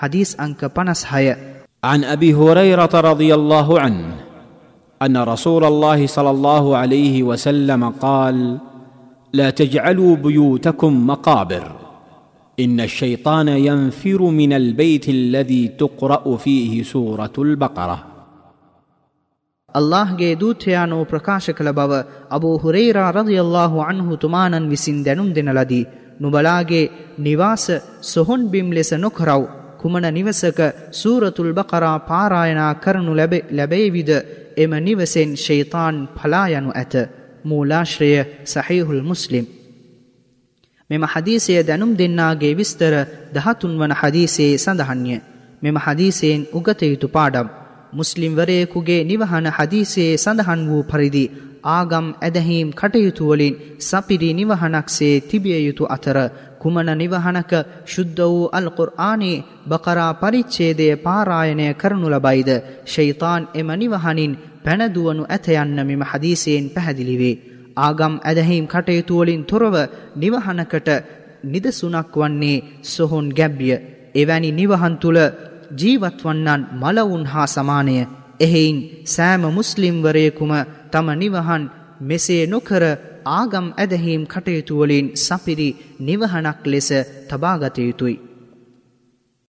حديث أنك بنس هيا عن أبي هريرة رضي الله عنه أن رسول الله صلى الله عليه وسلم قال لا تجعلوا بيوتكم مقابر. إن الشيطان ينفر من البيت الذي تقرأ فيه سورة البقرة. ಅಲ್ಲಾಹ್ಗೆ ದೂತೆಯಾನು ಪ್ರಕಾಶಕಲ ಬವ ಅಬು ಹುರೈರ ರದಿಯಲ್ಲಾಹು ಅಣ್ಹು ತುಮಾನನ್ ವಿಸಿಂದೆನುಂ ದಿನಲದಿ ನುಬಲಾಗೆ نواس سهن بملس ನೊಖರಾವು සොහොන් බිම් ලෙස නොකරව්. කුමන නිවසක සූරතුල් බකරා පාරායනා කරනු ලැබේවිද එම නිවසෙන් ෂෙයිතාන් පලා යනු ඇත. මූලාශ්‍රය සහීහුල් මුස්ලිම්. මෙම හදීසය දැනුම් දෙන්නාගේ විස්තර දහතුන් වන හදීසයේ සඳහන්ය. මෙම හදීසයෙන් උගත යුතු පාඩම්. මුස්ලිම්වරයෙකුගේ නිවහන හදීසයේ සඳහන් වූ පරිදි ආගම් ඇදහීම් කටයුතුවලින් සපිරි නිවහනක්සේ තිබිය යුතු අතර කුමන නිවහනක ශුද්ධ වූ අල් කුර්ආනයේ බකරා පරිච්ඡේදය පාරායනය කරනු ලබයිද ෂයිතාන් එම නිවහනින් පැනදුවනු ඇත යන්න මෙම හදීසයෙන් පැහැදිලි වේ. ආගම් ඇදහීම් කටයුතුවලින් තොරව නිවහනකට නිදසුනක් වන්නේ සොහොන් ගැබ්ය. එවැනි නිවහන් තුළ ජීවත්වන්නන් මලවුන් හා සමානය එහෙයින් සෑම මුස්ලිම්වරයෙකුම තම නිවහන් මෙසේ නොකර ආගම් ඇදහීම් කටයුතුවලින් සපිරි නිවහනක් ලෙස තබාගත යුතුයි.